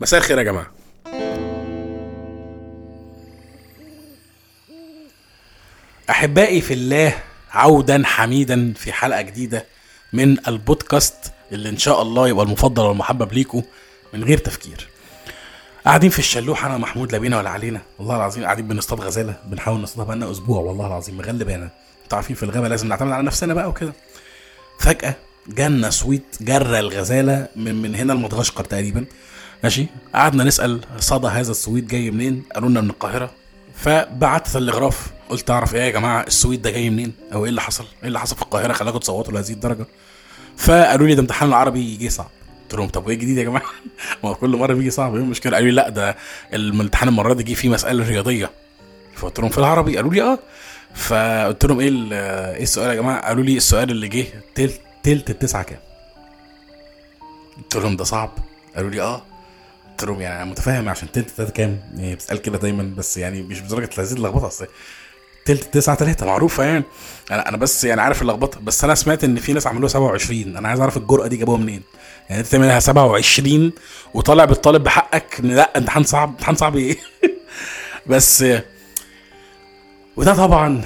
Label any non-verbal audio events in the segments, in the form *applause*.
مساء الخير يا جماعة. أحبائي في الله عودا حميدا في حلقة جديدة من البودكاست اللي إن شاء الله يبقى المفضل والمحبب ليكم من غير تفكير. قاعدين في الشلوح أنا محمود لا بينا ولا علينا والله العظيم قاعدين بنصطاد غزالة بنحاول نصطادها بقالنا أسبوع والله العظيم مغلبانا. أنتوا عارفين في الغابة لازم نعتمد على نفسنا بقى وكده. فجأة جالنا سويت جرى الغزالة من من هنا لمدغشقر تقريبا. ماشي؟ قعدنا نسأل صدى هذا السويت جاي منين؟ قالوا لنا من القاهرة. فبعت تلغراف قلت أعرف إيه يا جماعة؟ السويت ده جاي منين؟ أو إيه اللي حصل؟ إيه اللي حصل في القاهرة؟ خلاكم تصوتوا لهذه الدرجة. فقالوا لي ده امتحان العربي جه صعب. قلت لهم طب وإيه جديد يا جماعة؟ *laughs* ما هو كل مرة بيجي صعب إيه المشكلة؟ قالوا لي لا ده الامتحان المرة دي جه فيه مسألة رياضية. فقلت لهم في العربي؟ قالوا لي آه. فقلت لهم إيه إيه السؤال يا جماعة؟ قالوا لي السؤال اللي جه تلت تلت التسعة كام؟ قلت لهم ده صعب. قالوا لي آه. قلت لهم يعني أنا متفاهم عشان تلت تلاتة كام؟ يعني بتسال كده دايما بس يعني مش بدرجة هذه اللخبطة أصل تلت تسعة تلاتة معروفة يعني. أنا أنا بس يعني عارف اللخبطة بس أنا سمعت إن في ناس عملوها 27 أنا عايز أعرف الجرأة دي جابوها منين؟ يعني أنت تعملها 27 وطالع بالطالب بحقك لأ امتحان صعب امتحان صعب إيه؟ *laughs* بس وده طبعا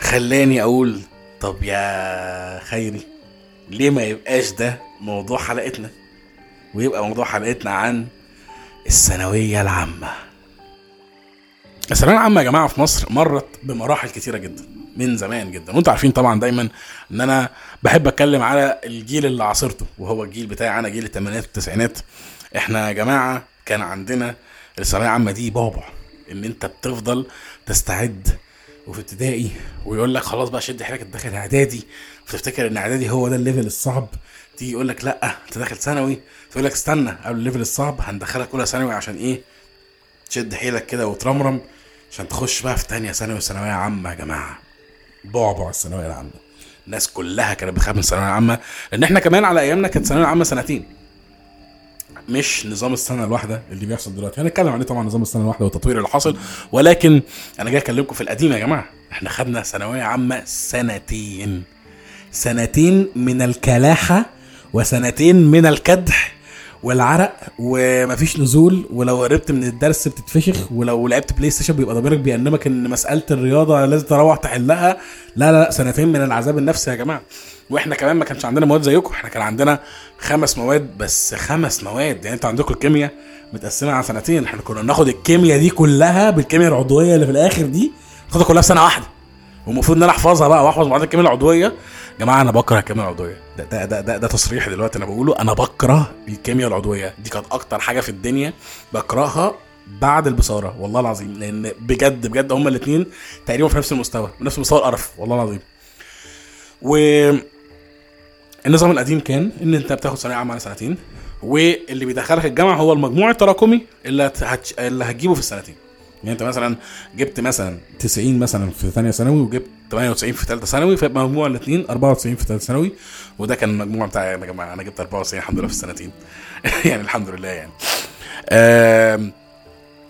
خلاني أقول طب يا خيري ليه ما يبقاش ده موضوع حلقتنا؟ ويبقى موضوع حلقتنا عن الثانوية العامة. الثانوية العامة يا جماعة في مصر مرت بمراحل كتيرة جدا من زمان جدا. وأنتوا عارفين طبعا دايما إن أنا بحب أتكلم على الجيل اللي عاصرته وهو الجيل بتاعي أنا جيل الثمانينات والتسعينات. إحنا يا جماعة كان عندنا الثانوية العامة دي بعبع إن أنت بتفضل تستعد وفي ابتدائي ويقول لك خلاص بقى شد حيلك أنت داخل إعدادي. فتفتكر إن إعدادي هو ده ال level الصعب تيجي يقول لك لأ أنت داخل ثانوي؟ تقول لك استنى قبل ال level الصعب هندخلك أولى ثانوي عشان إيه؟ تشد حيلك كده وترمرم عشان تخش بقى في تانية ثانوي وثانوية عامة يا جماعة. بعبع الثانوية العامة. الناس كلها كانت بتخاف من الثانوية العامة لأن إحنا كمان على أيامنا كانت الثانوية العامة سنتين. مش نظام السنة الواحدة اللي بيحصل دلوقتي. هنتكلم عليه طبعا نظام السنة الواحدة والتطوير اللي حاصل ولكن أنا جاي أكلمكم في القديم يا جماعة. إحنا خدنا ثانوية عامة سنتين. سنتين من الكلاحة وسنتين من الكدح والعرق ومفيش نزول ولو هربت من الدرس بتتفشخ ولو لعبت PlayStation بيبقى ضميرك بيأنبك إن مسألة الرياضة لازم تروح تحلها. لا لا سنتين من العذاب النفسي يا جماعة. وإحنا كمان ما كانش عندنا مواد زيكم إحنا كان عندنا خمس مواد بس خمس مواد. يعني أنتوا عندكم الكيمياء متقسمة على سنتين إحنا كنا بناخد الكيمياء دي كلها بالكيمياء العضوية اللي في الآخر دي ناخدها كلها في سنة واحدة. والمفروض إن أنا أحفظها بقى وأحفظ معادله الكيمياء العضوية. جماعة أنا بكره الكيمياء العضوية. ده ده ده, ده, ده تصريح دلوقتي أنا بقوله. أنا بكره الكيمياء العضوية. دي كانت أكتر حاجة في الدنيا بكرهها بعد البصارة. والله العظيم لأن بجد بجد هما الاثنين تقريبا في نفس المستوى نفس مستوى القرف والله العظيم. و النظام القديم كان إن أنت بتاخد ثانويه عامه على سنتين واللي بيدخلك الجامعة هو المجموع التراكمي اللي هت... اللي هتجيبه في السنتين. يعني انت مثلا جبت مثلا 90 مثلا في ثانية ثانوي وجبت 98 في ثالثه ثانوي فيبقى مجموع الاثنين 94 في ثالثه ثانوي وده كان المجموع بتاعي يا جماعة. أنا جبت 94 الحمد لله في السنتين. *laughs* يعني الحمد لله يعني.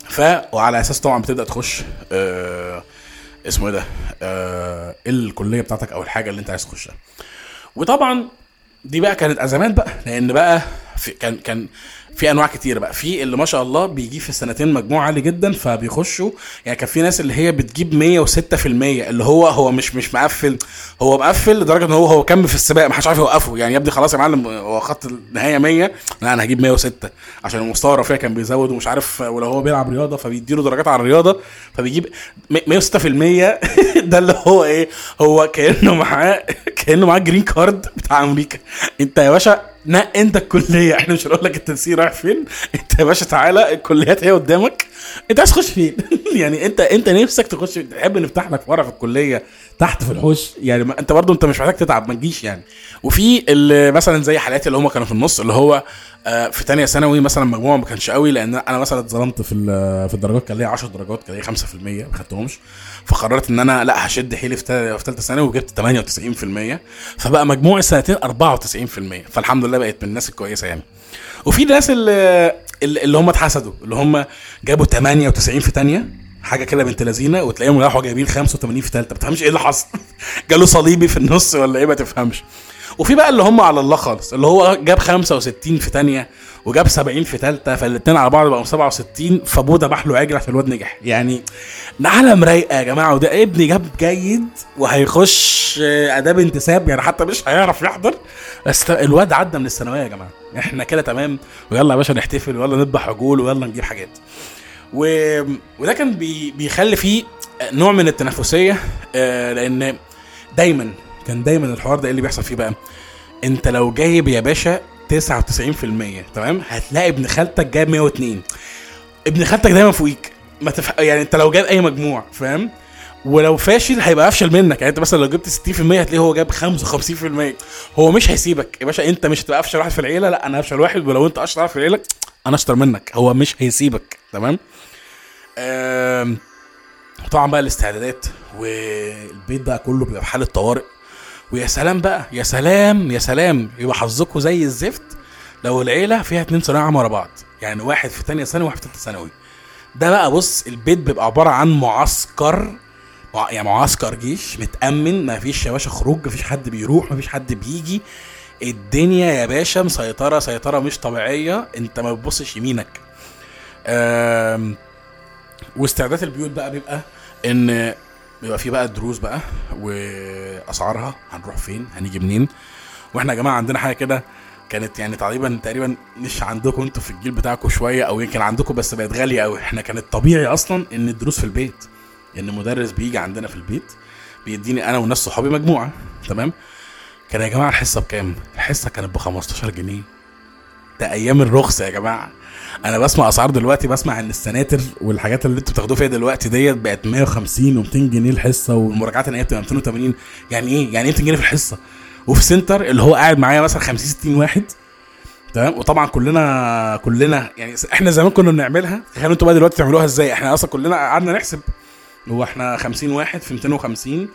ف وعلى أساس طبعا بتبدأ تخش آه، اسمه إيه ده آه، الكلية بتاعتك أو الحاجة اللي أنت عايز تخشها. وطبعا دي بقى كانت أزمات بقى لأن بقى في كان كان في أنواع كتير بقى. في اللي ما شاء الله بيجيب في السنتين مجموع عالي جدا فبيخشوا. يعني كان في ناس اللي هي بتجيب 106% اللي هو هو مش مش مقفل. هو مقفل لدرجة إن هو هو كمل في السباق ما حدش عارف يوقفه. يعني يا ابني خلاص يا معلم هو خط النهايه 100 لا أنا هجيب 106 عشان المستوى الرفيع كان بيزود ومش عارف ولو هو بيلعب رياضة فبيديله درجات على الرياضة فبيجيب 106% *laughs* ده اللي هو إيه؟ هو كأنه معاه كأنه معاه green card بتاع أمريكا. أنت يا باشا نق انت الكلية. إحنا مش هنقول لك التنسيق رايح فين. انت يا باشا تعالى الكليات هي قدامك. انت عايز تخش فين؟ *laughs* يعني انت انت نفسك تخش تحب نفتح لك فرع في الكلية تحت في الحوش؟ يعني ما انت برضو انت مش محتاج تتعب ما تجيش يعني. وفي اللي مثلا زي حالاتي اللي هم كانوا في النص اللي هو آه، في تانية ثانوي مثلا مجموعة ما كانش قوي لأن أنا مثلا اتظلمت في في الدرجات كان ليا 10 درجات كان ليا 5% ما خدتهمش. فقررت إن أنا لأ هشد حيلي في ثالثه ثانوي وجبت 98% فبقى مجموع السنتين 94% فالحمد لله بقيت من الناس الكويسة يعني. وفي ناس اللي اللي هم اتحسدوا اللي هم جابوا 98 في تانية حاجة كده بنت لذينة وتلاقيهم راحوا جايبين 85 في ثالثه ما تفهمش إيه اللي حصل؟ *laughs* جاله صليبي في النص ولا إيه؟ ما تفهمش. وفي بقى اللي هم على الله خالص اللي هو جاب 65 في تانية وجاب 70 في ثالثه فالاثنين على بعض بقوا 67 فبودا باح له عجل عشان الواد نجح. يعني عالم رايقة يا جماعة وده ابني جاب جيد وهيخش آداب انتساب يعني حتى مش هيعرف يحضر. بس الواد عدى من الثانوية يا جماعة. إحنا كده تمام. ويلا يا باشا نحتفل ويلا نذبح عجول ويلا نجيب حاجات. و... وده كان بي... بيخلي فيه نوع من التنافسية آه لأن دايما كان دايما الحوار ده إيه اللي بيحصل فيه بقى؟ أنت لو جايب يا باشا 99% تمام؟ هتلاقي ابن خالتك جايب 102 ابن خالتك دايما فوقيك. ما تف... يعني انت لو جايب أي مجموع فاهم؟ ولو فاشل هيبقى أفشل منك. يعني انت مثلا لو جبت 60% هتلاقيه هو جاب 55% هو مش هيسيبك. يا باشا انت مش هتبقى أفشل واحد في العيلة. لا أنا أفشل واحد ولو انت أشطر واحد في العيلة أنا أشطر منك. هو مش هيسيبك تمام. طبعا بقى الاستعدادات والبيت بقى كله بيبقى في حالة طوارئ. ويا سلام بقى يا سلام يا سلام. يبقى حظكم زي الزفت لو العيلة فيها اتنين ثانوية عامة ورا بعض. يعني واحد في تانية ثانوي وواحد في تالتة ثانوي. ده بقى بص البيت بيبقى عبارة عن معسكر يعني معسكر جيش متأمن. ما فيش يا باشا خروج ما فيش حد بيروح ما فيش حد بيجي. الدنيا يا باشا مسيطرة سيطرة مش طبيعية. انت ما بتبصش يمينك. واستعداد البيوت بقى بيبقى إن بيبقى في بقى الدروس بقى وأسعارها هنروح فين هنيجي منين؟ وإحنا يا جماعة عندنا حاجة كده كانت يعني تقريبا تقريبا مش عندكم أنتوا في الجيل بتاعكم شوية أو يمكن عندكم بس بقت غالية قوي إحنا كانت طبيعي أصلا إن الدروس في البيت إن مدرس بيجي عندنا في البيت بيديني أنا وناس صحابي مجموعة تمام؟ كان يا جماعة الحصة بكام؟ الحصة كانت ب 15 جنيه. ده أيام الرخص يا جماعة. أنا بسمع أسعار دلوقتي بسمع إن السناتر والحاجات اللي أنتوا بتاخدوها فيها دلوقتي ديت بقت 150 و200 جنيه الحصة والمراجعات ان هي بتبقى 280 يعني إيه؟ يعني إيه 200 جنيه في الحصة؟ وفي سنتر اللي هو قاعد معايا مثلا 50 60 واحد. تمام؟ وطبعا كلنا كلنا يعني إحنا زمان كنا بنعملها. تخيلوا أنتوا بقى دلوقتي تعملوها إزاي؟ إحنا أصلا كلنا قعدنا نحسب. هو إحنا 50 واحد في 250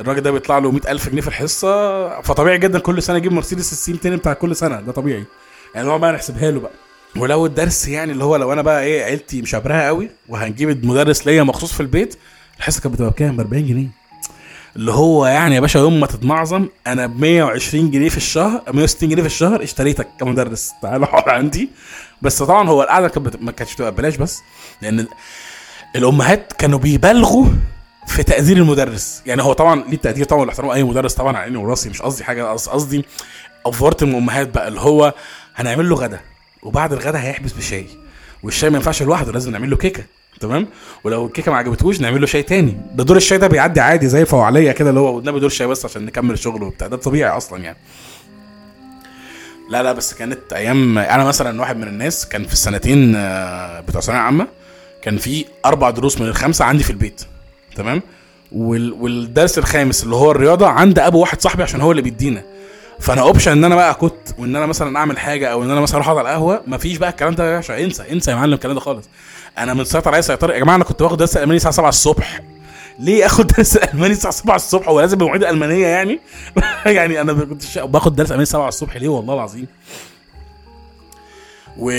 الراجل ده بيطلع له 100000 جنيه في الحصة. فطبيعي جدا كل سنة يجيب مرسيدس السي 200 بتاع كل سنة. ده طبيعي. يعني هو بقى نحسبها له بقى. ولو الدرس يعني اللي هو لو أنا بقى إيه عيلتي مشابرها قوي وهنجيب مدرس ليا مخصوص في البيت الحصة كانت بتبقى بكام؟ ب 40 جنيه. اللي هو يعني يا باشا يوم ما تتمعظم أنا ب 120 جنيه في الشهر 160 جنيه في الشهر اشتريتك كمدرس. تعال *laughs* أقعد عندي. بس طبعا هو القعدة كانت ما كانتش بتبقى ببلاش بس لأن الأمهات كانوا بيبالغوا في تقدير المدرس. يعني هو طبعا ليه التقدير طبعا والاحترام اي مدرس طبعا على عيني وراسي مش قصدي حاجة قصدي أفورت الأمهات بقى اللي هو هنعمل له غدا وبعد الغدا هيحبس بشاي. والشاي ما ينفعش لوحده لازم نعمل له كيكة تمام؟ ولو الكيكة ما عجبتهوش نعمل له شاي تاني. ده دور الشاي ده بيعدي عادي زي فوعليه كده اللي هو قدامي دور شاي بس عشان نكمل الشغل وبتاع. ده طبيعي أصلا يعني. لا لا بس كانت أيام أنا مثلا واحد من الناس كان في السنتين آه، بتوع ثانويه عامه كان في أربع دروس من الخمسة عندي في البيت تمام؟ وال... والدرس الخامس اللي هو الرياضة عند أبو واحد صاحبي عشان هو اللي بيدينا. فانا اوبشن ان أنا بقى كنت وان أنا مثلا اعمل حاجة أو ان أنا مثلا أروح اقعد على القهوة مفيش بقى الكلام ده يا باشا. انسى انسى يا معلم الكلام ده خالص. أنا مسيطر عليا سيطرة يا جماعة أنا كنت باخد درس ألماني الساعة 7 الصبح. ليه آخد درس *laughs* ألماني الساعة 7 الصبح؟ هو لازم بمواعيد ألمانية يعني؟ *laughs* يعني أنا كنت باخد درس ألماني 7 الصبح ليه؟ والله العظيم. و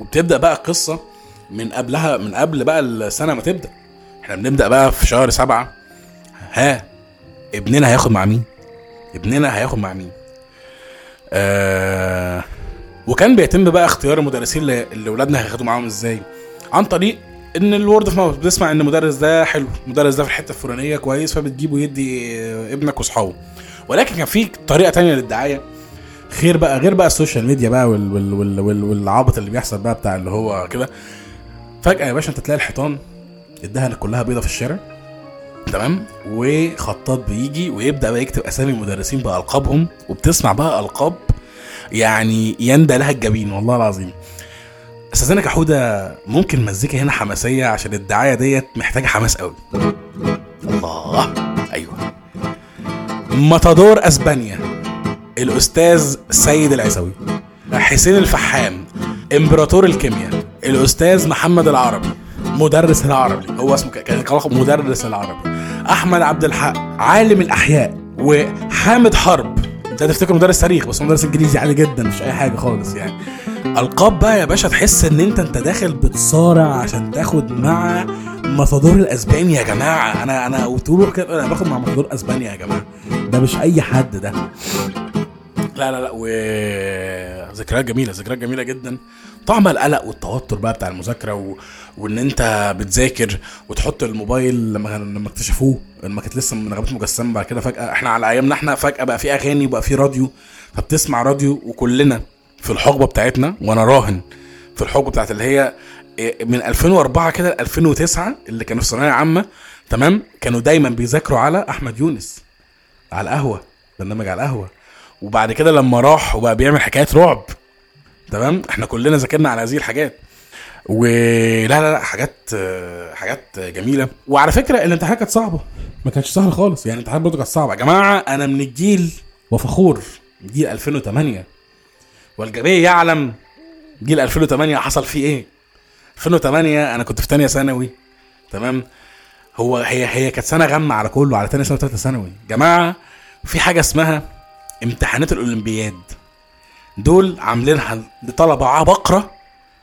وبتبدأ بقى القصة من قبلها من قبل بقى السنة ما تبدأ. إحنا بنبدأ بقى في شهر سبعة. ها ابننا هياخد مع مين؟ ابننا هياخد مع مين؟ آه وكان بيتم بقى اختيار المدرسين اللي, اللي ولادنا هياخدوا معاهم إزاي. عن طريق إن الورد اوف ماوث بتسمع إن المدرس ده حلو المدرس ده في الحتة الفلانية كويس فبتجيبه يدي ابنك وأصحابه. ولكن كان في طريقة تانية للدعاية خير بقى غير بقى ال social media بقى وال وال وال وال والعبط اللي بيحصل بقى بتاع اللي هو كده. فجأة يا باشا أنت تلاقي الحيطان الدهن كلها بيضة في الشارع. تمام؟ وخطاط بيجي ويبدأ بقى يكتب أسامي المدرسين بألقابهم وبتسمع بقى ألقاب يعني يندى لها الجبين والله العظيم. استاذنا كحوده ممكن مزيكا هنا حماسية؟ عشان الدعاية ديت محتاجة حماس قوي. الله أيوه. ماتادور أسبانيا الأستاذ سيد العيسوي حسين الفحام إمبراطور الكيمياء الأستاذ محمد العربي مدرس العربي هو اسمه كان مدرس العربي. أحمد عبد الحق عالم الأحياء وحامد حرب. ده تفتكر مدرس تاريخ بس مدرس إنجليزي عالي جدا مش أي حاجة خالص يعني. ألقاب بقى يا باشا تحس إن أنت أنت داخل بتصارع عشان تاخد مع ماتادور الاسباني يا جماعة. أنا أنا وتقولوا كده أنا باخد مع ماتادور اسبانيا يا جماعة. ده مش أي حد ده. لا لا لا و ذكريات جميلة ذكريات جميلة جدا. طعم القلق والتوتر بقى بتاع المذاكرة و... وإن أنت بتذاكر وتحط الموبايل لما لما اكتشفوه لما كانت لسه من نغمات مجسمة بعد كده فجأة إحنا على أيامنا إحنا فجأة بقى في أغاني وبقى في راديو. فبتسمع راديو وكلنا في الحقبة بتاعتنا وأنا راهن في الحقبة بتاعت اللي هي إيه، من 2004 كده ل 2009 اللي كانوا في ثانوية عامة. تمام؟ كانوا دايما بيذاكروا على أحمد يونس على القهوة برنامج على القهوة. وبعد كده لما راح وبقى بيعمل حكايات رعب تمام؟ إحنا كلنا ذاكرنا على هذه الحاجات. ولا لا لا حاجات حاجات جميلة. وعلى فكرة الامتحانات كانت صعبة. ما كانتش سهلة خالص. يعني الامتحانات برضه كانت صعبة. يا جماعة أنا من الجيل وفخور. جيل 2008 والجميع يعلم جيل 2008 حصل فيه إيه. 2008 أنا كنت في ثانية ثانوي. تمام؟ هو هي هي كانت سنة غامه على كله على ثانية ثانوي وثالثه ثانوي. جماعة في حاجة اسمها امتحانات الأولمبياد. دول عاملينها لطلبة عبقرة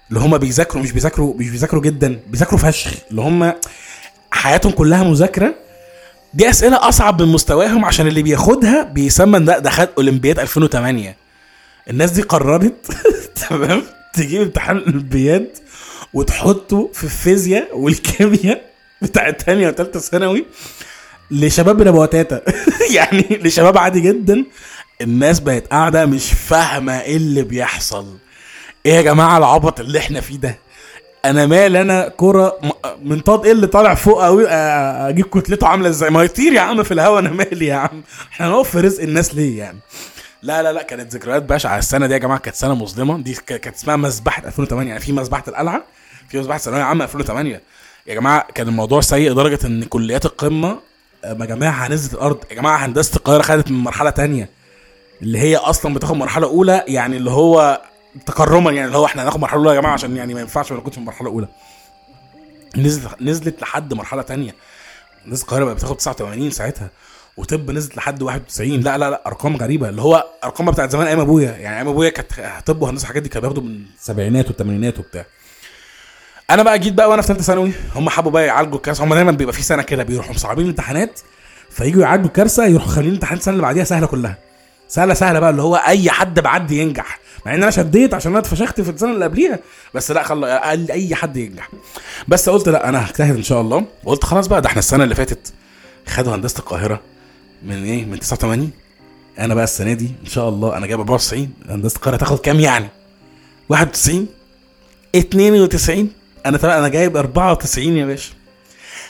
اللي هم بيذاكروا مش بيذاكروا مش بيذاكروا جدا بيذاكروا فشخ اللي هم حياتهم كلها مذاكرة. دي أسئلة أصعب من مستواهم عشان اللي بياخدها بيسمى ده ده خد أولمبياد 2008 الناس دي قررت *laughs* تمام؟ تجيب امتحان الأولمبياد وتحطه في الفيزياء والكيمياء بتاع تانية وتالتة ثانوي لشباب نبوتاتا *laughs* يعني لشباب عادي جدا. الناس بقت قاعدة مش فاهمة إيه اللي بيحصل. إيه يا جماعة العبط اللي إحنا فيه ده؟ أنا مال أنا كرة من طاد إيه اللي طالع فوق قوي أجيب كتلته عاملة إزاي؟ ما يطير يا عم في الهوا أنا مالي يا عم. إحنا نقف في رزق الناس ليه يعني؟ لا لا لا كانت ذكريات بشعة. السنة دي يا جماعة كانت سنة مظلمة. دي كانت اسمها مذبحه 2008 يعني في مذبحه القلعة في مذبحه ثانوية عامة 2008 يا جماعة كان الموضوع سيء لدرجة إن كليات القمة مجاميعها نزلت الأرض. يا جماعة هندسة القاهرة خدت من مرحلة تانية. اللي هي أصلا بتاخد مرحلة أولى يعني اللي هو تكرما يعني اللي هو إحنا هناخد مرحلة أولى يا جماعة عشان يعني ما ينفعش ما في مرحلة أولى. نزلت نزلت لحد مرحلة تانية. الناس القاهرة بقت بتاخد 89 ساعتها وطب نزلت لحد 91 لا لا لا أرقام غريبة. اللي هو أرقام بتاعت زمان أيام أبويا. يعني أيام أبويا كانت طب وهندسة الحاجات دي كانوا بياخدوا من السبعينات والثمانينات وبتاع. أنا بقى جيت بقى وأنا في ثالثه ثانوي هم حبوا بقى يعالجوا الكاس هم دايما بيبقى في سنة كده بيروحوا مصعبين الامتحانات فييجوا يعدوا الكارثة يروحوا خلين الامتحان السنة اللي بعديها سهلة كلها. سهلة سهلة بقى اللي هو أي حد بعدي ينجح. مع إن أنا شديت عشان أنا اتفشخت في السنة اللي قبليها بس لا خلى أي حد ينجح. بس قلت لا أنا هجتهد إن شاء الله. وقلت خلاص بقى ده إحنا السنة اللي فاتت خدوا هندسة القاهرة من إيه من 89 أنا بقى السنة دي إن شاء الله أنا جايب 94 هندسة القاهرة تاخد كام يعني؟ 91 92 أنا أنا جايب 94 يا باشا.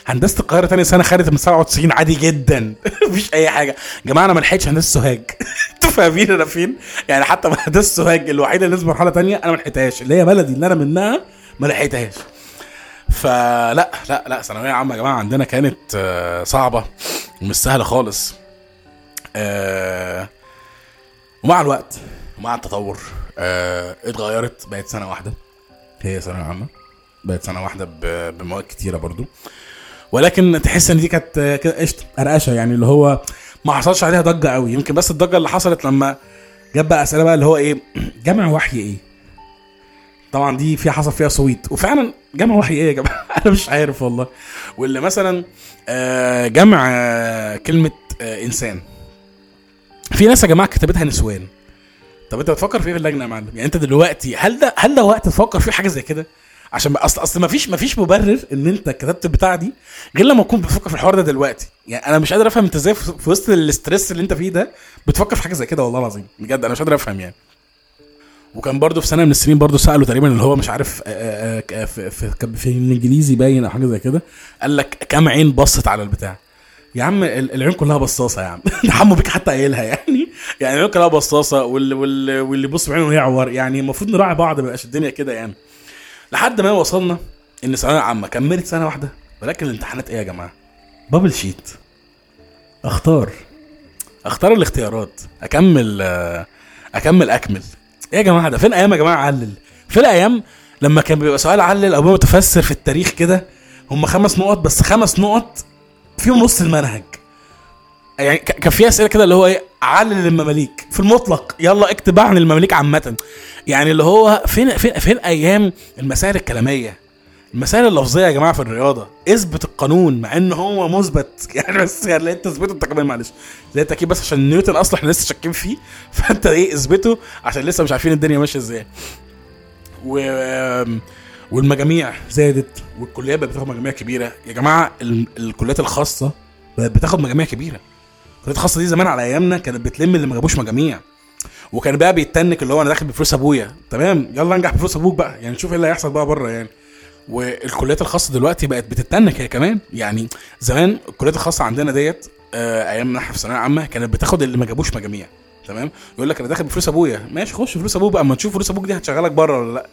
هندسة القاهرة تاني سنة خدت من 97 عادي جدا. *laughs* مفيش أي حاجة. يا جماعة أنا ما لحقتش هندسة سوهاج. *laughs* أنتوا فاهمين أنا فين؟ يعني حتى هندسة سوهاج الوحيدة اللي نزلت مرحلة تانية أنا ما لحقتهاش. اللي هي بلدي اللي أنا منها ما لحقتهاش. فلا لا لا ثانوية عامة يا جماعة عندنا كانت آه، صعبة ومش سهلة خالص. آه، ومع الوقت ومع التطور آه، اتغيرت بقت سنة واحدة. هي ثانويه عامة. بقت سنة واحدة بمواد كتيرة برضو. ولكن تحس إن دي كانت قشطة قرقشة يعني اللي هو ما حصلش عليها ضجة قوي. يمكن بس الضجة اللي حصلت لما جاب بقى أسئلة بقى اللي هو إيه *clears throat* جمع وحي إيه؟ طبعا دي في حصل فيها صويت. وفعلا جمع وحي إيه يا جماعة؟ *laughs* أنا مش عارف والله. واللي مثلا آه، جمع آه، كلمة آه، إنسان. في ناس يا جماعة كتبتها نسوان. طب أنت بتفكر في إيه في اللجنة يا معلم؟ يعني أنت دلوقتي هل ده هل ده وقت تفكر في حاجة زي كده؟ عشان اصل أصل ما فيش ما فيش مبرر إن أنت كتبت البتاع دي غير لما تكون بتفكر في الحوار ده دلوقتي. يعني أنا مش قادر أفهم أنت إزاي في وسط الاستريس اللي أنت فيه ده بتفكر في حاجة زي كده والله العظيم. بجد أنا مش قادر أفهم يعني. وكان برضه في سنه من السنين برضه سألوا تقريبا اللي هو مش عارف آه، آه، في, في, في الإنجليزي باين أو حاجة زي كده. قال لك كام عين بصت على البتاع. يا عم العين كلها بصاصة يا عم. *laughs* حمو بيك حتى قايلها يعني. يعني العين كلها بصاصة واللي واللي, يبص بعينه يعور يعني المفروض نراعي بعض ما الدنيا كده يعني. لحد ما وصلنا إن ثانويه عامه كملت سنة واحدة ولكن الامتحانات إيه يا جماعة؟ بابل شيت أختار. أختار الاختيارات. أكمل أكمل أكمل. إيه يا جماعة ده؟ فين أيام يا جماعة علل؟ فين أيام لما كان بيبقى سؤال علل أو متفسر في التاريخ كده هم خمس نقط بس خمس نقط فيهم نص المنهج. يعني كان في أسئلة كده اللي هو إيه؟ علل المماليك في المطلق. يلا اكتب عن المماليك عامة. يعني اللي هو فين فين فين أيام المسائل الكلامية؟ المسائل اللفظية يا جماعة في الرياضة. اثبت القانون مع إن هو مثبت. *laughs* يعني بس يعني تثبته انت كمان معلش. زي التركيب بس عشان نيوتن أصلا إحنا لسه شاكين فيه. *laughs* فأنت إيه اثبته عشان لسه مش عارفين الدنيا ماشية إزاي. و والمجاميع زادت والكليات بقت بتاخد مجاميع كبيرة. يا جماعة ال- الكليات الخاصة بقت بتاخد مجاميع كبيرة. الكليات الخاصة دي زمان على أيامنا كانت بتلم اللي ما جابوش مجاميع. وكان بقى بيتنك اللي هو أنا داخل بفلوس أبويا. تمام؟ يلا أنجح بفلوس أبوك بقى. يعني نشوف إيه اللي هيحصل بقى بره يعني. والكليات الخاصة دلوقتي بقت بتتنك هي كمان. يعني زمان الكليات الخاصة عندنا ديت آه أيام إحنا في ثانوية عامة كانت بتاخد اللي ما جابوش مجاميع. تمام؟ يقول لك أنا داخل بفلوس أبويا. ماشي خش فلوس أبوك بقى. أما تشوف فلوس أبوك دي هتشغلك بره ولا لأ؟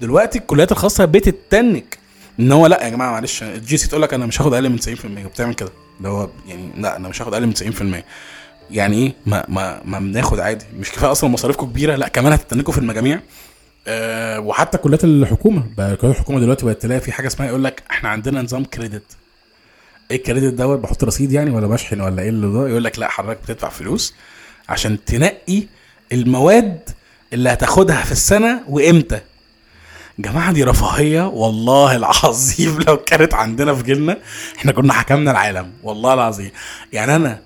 دلوقتي الكليات الخاصة بتتنك. إن هو لأ يا جماعة معلش ال GUC تقول لك أنا مش هاخد أقل من 90% وبتعمل كده. اللي هو يعني لا أنا مش هاخد أقل من 90% يعني إيه؟ ما ما ما بناخد عادي. مش كفاية أصلا مصاريفكم كبيرة لا كمان هتتنكوا في المجاميع. أه وحتى كليات الحكومة بقى كليات الحكومة دلوقتي بقت تلاقي في حاجة اسمها يقول لك إحنا عندنا نظام كريدت. إيه الكريدت دوت؟ بحط رصيد يعني ولا بشحن ولا إيه اللي ده؟ يقول لك لا حضرتك بتدفع فلوس عشان تنقي المواد اللي هتاخدها في السنة وإمتى. جماعة دي رفاهية. والله العظيم لو كانت عندنا في جيلنا إحنا كنا حكمنا العالم. والله العظيم. يعني أنا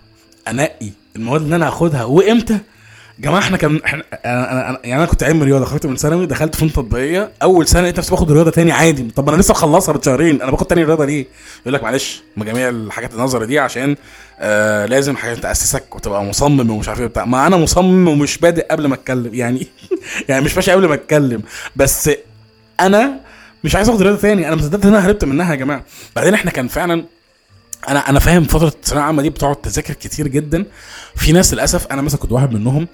أنقي المواد اللي أنا هاخدها وإمتى؟ جماعة إحنا كان إحنا أنا أنا يعني أنا كنت علم رياضة خرجت من ثانوي دخلت فنون تطبيقية. أول سنة لقيت نفسي باخد رياضة تاني عادي. طب أنا لسه مخلصها بشهرين أنا باخد تاني رياضة ليه؟ يقول لك معلش مجاميع الحاجات النظري دي عشان آه لازم حاجات تأسسك وتبقى مصمم ومش عارف إيه بتاع ما أنا مصمم ومش بادئ قبل ما أتكلم. يعني *laughs* يعني مش ماشي قبل ما أتكلم. بس أنا مش عايز اخد رياضة تاني أنا مصدقت إن أنا هربت منها يا جماعة. بعدين إحنا كان فعلا أنا أنا فاهم فترة الثانوية العامة دي بتقعد تذاكر كتير جدا. في ناس للأسف أنا مثلا كنت واحد منهم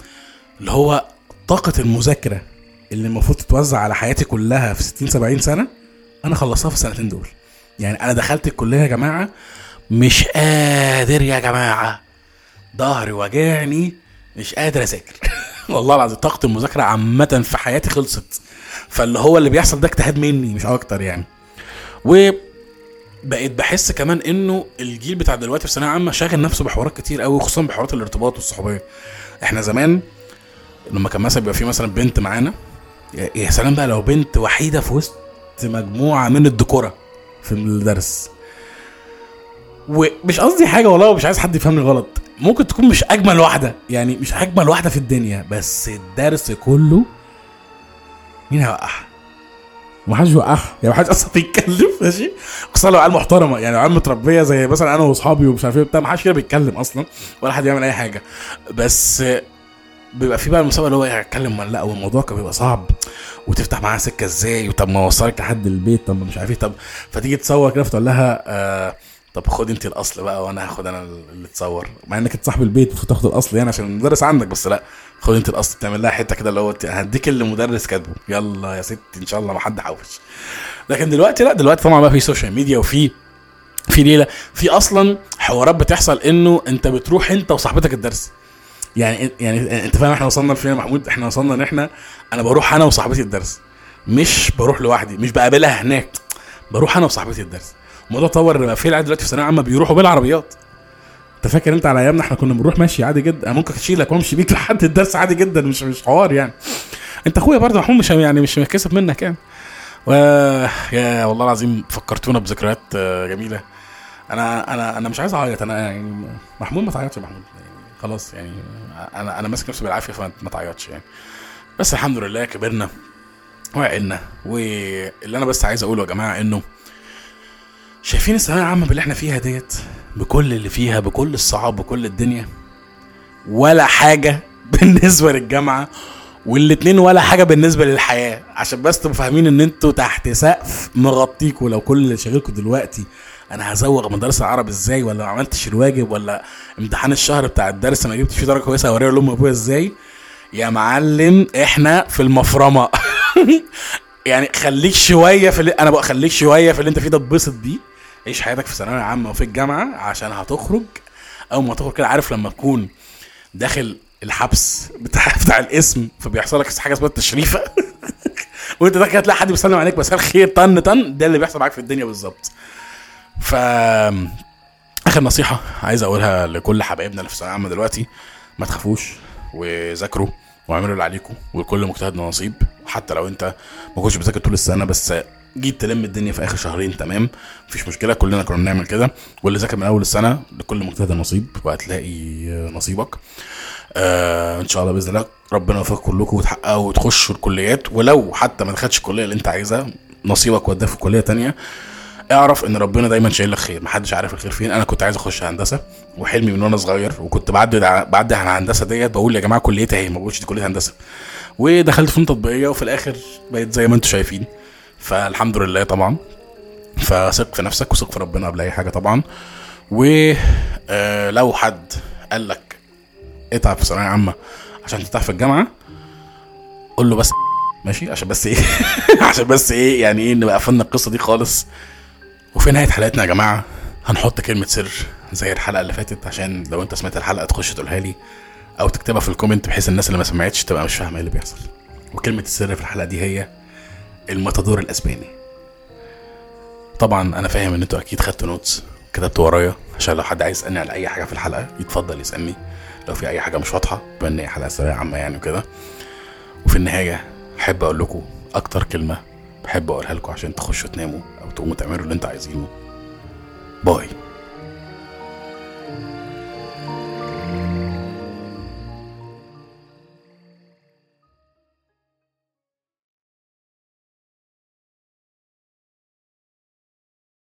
اللي هو طاقة المذاكرة اللي المفروض تتوزع على حياتي كلها في 60 70 سنة أنا خلصتها في السنتين دول. يعني أنا دخلت الكلية يا جماعة مش قادر يا جماعة. ظهري واجعني مش قادر أذاكر. *laughs* والله العظيم طاقة المذاكرة عامة في حياتي خلصت. فاللي هو اللي بيحصل ده اجتهاد مني مش أكتر يعني. و بقيت بحس كمان إنه الجيل بتاع دلوقتي في ثانوية عامة شاغل نفسه بحوارات كتير قوي خصوصا بحوارات الارتباط والصحوبية. إحنا زمان لما كان مثلا بيبقى في مثلا بنت معانا يا سلام بقى لو بنت وحيدة في وسط مجموعة من الدكوره في الدرس. ومش قصدي حاجة والله ومش عايز حد يفهمني غلط. ممكن تكون مش أجمل واحدة يعني مش أجمل واحدة في الدنيا بس الدرس كله مين هيوقعها؟ ومحدش يوقعها. يعني محدش أصلا بيتكلم ماشي؟ خصوصا لو عيال محترمة يعني عيال متربية زي مثلا أنا وأصحابي ومش عارف إيه بتاع محدش كده بيتكلم أصلا ولا حد يعمل أي حاجة. بس بيبقى في بقى المسابقه اللي هو هيتكلم ولا لأ؟ والموضوع كان بيبقى صعب. وتفتح معاها سكة إزاي؟ وطب ما اوصلك لحد البيت طب ما مش عارف إيه طب فتيجي تصور كده فتقول لها آه طب خد أنت الأصل بقى وأنا هاخد أنا اللي تصور مع إنك أنت صاحب البيت المفروض تاخد الأصل يعني عشان المدرس عندك بس لأ. خد انت الاصل تعمل لها حتة كده اللي هو هديك اللي مدرس كاتبه. يلا يا ستي إن شاء الله ما حد حوش. لكن دلوقتي لا دلوقتي طبعا بقى في social media وفي في ليلة. في أصلا حوارات بتحصل إنه أنت بتروح أنت وصاحبتك الدرس. يعني يعني أنت فاهم إحنا وصلنا لفين يا محمود؟ إحنا وصلنا إن إحنا أنا بروح أنا وصاحبتي الدرس. مش بروح لوحدي مش بقابلها هناك. بروح أنا وصاحبتي الدرس. الموضوع طور بقى في العيال دلوقتي في ثانوية عامة بيروحوا بالعربيات. انت فاكر انت على ايامنا إحنا كنا بنروح ماشي عادي جدا ممكن اشيلك وامشي بيك *laughs* لحد الدرس عادي جدا مش مش حوار يعني. انت اخويا برضه محمود مش يعني مش متكسف منك يعني. و يا والله العظيم فكرتونا بذكريات آه، جميلة. أنا أنا أنا مش عايز اعيط أنا يعني محمود ما تعيطش يا محمود يعني خلاص يعني أنا أنا ماسك نفسي بالعافية فما تعيطش يعني. بس الحمد لله كبرنا وعقلنا. واللي أنا بس عايز اقوله يا جماعة انه شايفين الثانوية العامة باللي إحنا فيها ديت بكل اللي فيها بكل الصعاب بكل الدنيا ولا حاجة *laughs* بالنسبة للجامعة والاتنين ولا حاجة بالنسبة للحياة. عشان بس تبقوا فاهمين إن أنتوا تحت سقف مغطيكوا. لو كل اللي شاغلكوا دلوقتي أنا هزوغ مدرسه العربي إزاي؟ ولا ما عملتش الواجب؟ ولا امتحان الشهر بتاع الدرس ما جبتش فيه درجة كويسة؟ أوريها لأم وابويا إزاي؟ يا معلم إحنا في المفرمة. *laughs* يعني خليك شوية في اللي أنا بقى خليك شوية في اللي أنت فيه ده اتبسط بيه. عيش حياتك في ثانوية عامة وفي الجامعة عشان هتخرج. أول ما تخرج كده عارف لما تكون داخل الحبس بتاع *laughs* بتاع الاسم فبيحصل لك حاجة اسمها التشريفة. *laughs* وأنت داخل هتلاقي حد بيسلم عليك مساء الخير طن طن. ده اللي بيحصل معاك في الدنيا بالظبط. ف آخر نصيحة عايز أقولها لكل حبايبنا اللي في الثانويه العامه دلوقتي ما تخافوش وذاكروا واعملوا اللي عليكم وكل مجتهد نصيب. حتى لو أنت ما كنتش بتذاكر طول السنة بس جيت تلم الدنيا في آخر شهرين تمام؟ مفيش مشكلة كلنا كنا بنعمل كده. واللي ذاكر من أول السنة لكل مجتهد نصيب وهتلاقي نصيبك. آه إن شاء الله بإذن الله ربنا يوفقكم كلكم وتحققوا وتخشوا الكليات. ولو حتى ما دخلتش الكلية اللي أنت عايزها نصيبك وداه في كلية تانية. اعرف إن ربنا دايما شايل لك خير محدش عارف الخير فين. أنا كنت عايز أخش هندسة وحلمي من وأنا صغير وكنت بعدي بعدي على الهندسه ديت بقول يا جماعة كليتي أهي ما بقولش دي كلية هندسة. ودخلت فنون تطبيقية وفي الآخر بقيت زي ما أنتم شايفين. فالحمد لله طبعا. فثق في نفسك وثق في ربنا قبل أي حاجة طبعا. ولو حد قال لك اتعب في ثانوية عامة عشان تفتح في الجامعة قول له بس *laughs* ماشي؟ عشان بس إيه؟ *laughs* عشان بس إيه؟ يعني إيه نبقى قفلنا القصة دي خالص؟ وفي نهاية حلقتنا يا جماعة هنحط كلمة سر زي الحلقة اللي فاتت عشان لو أنت سمعت الحلقة تخش تقولها لي أو تكتبها في ال comment بحيث الناس اللي ما سمعتش تبقى مش فاهمة إيه اللي بيحصل. وكلمة السر في الحلقة دي هي الماتادور الأسباني. طبعا أنا فاهم إن أنتوا أكيد خدتوا notes كتبتوا ورايا عشان لو حد عايز يسألني على أي حاجة في الحلقة يتفضل يسألني. لو في أي حاجة مش واضحة بما هي حلقة ثانويه عامة يعني وكده. وفي النهاية أحب أقول لكم أكتر كلمة بحب أقولها لكم عشان تخشوا تناموا أو تقوموا تعملوا اللي أنتوا عايزينه. باي.